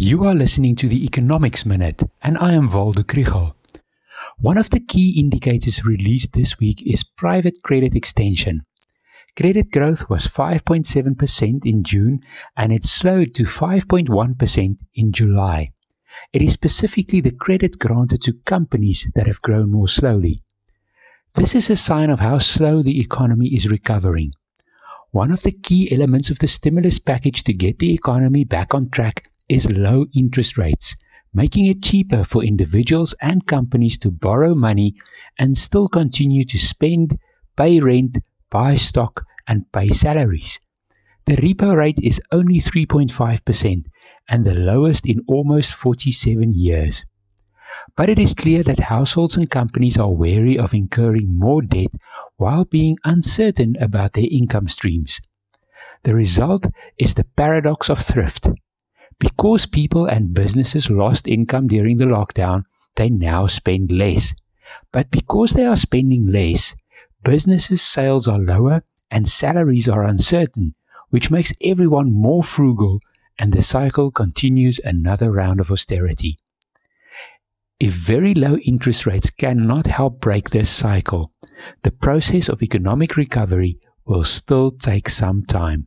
You are listening to the Economics Minute, and I am Waldo Krugell. One of the key indicators released this week is private credit extension. Credit growth was 5.7% in June and it slowed to 5.1% in July. It is specifically the credit granted to companies that have grown more slowly. This is a sign of how slow the economy is recovering. One of the key elements of the stimulus package to get the economy back on track is low interest rates, making it cheaper for individuals and companies to borrow money and still continue to spend, pay rent, buy stock, and pay salaries. The repo rate is only 3.5% and the lowest in almost 47 years. But it is clear that households and companies are wary of incurring more debt while being uncertain about their income streams. The result is the paradox of thrift. Because people and businesses lost income during the lockdown, they now spend less. But because they are spending less, businesses' sales are lower and salaries are uncertain, which makes everyone more frugal and the cycle continues another round of austerity. If very low interest rates cannot help break this cycle, the process of economic recovery will still take some time.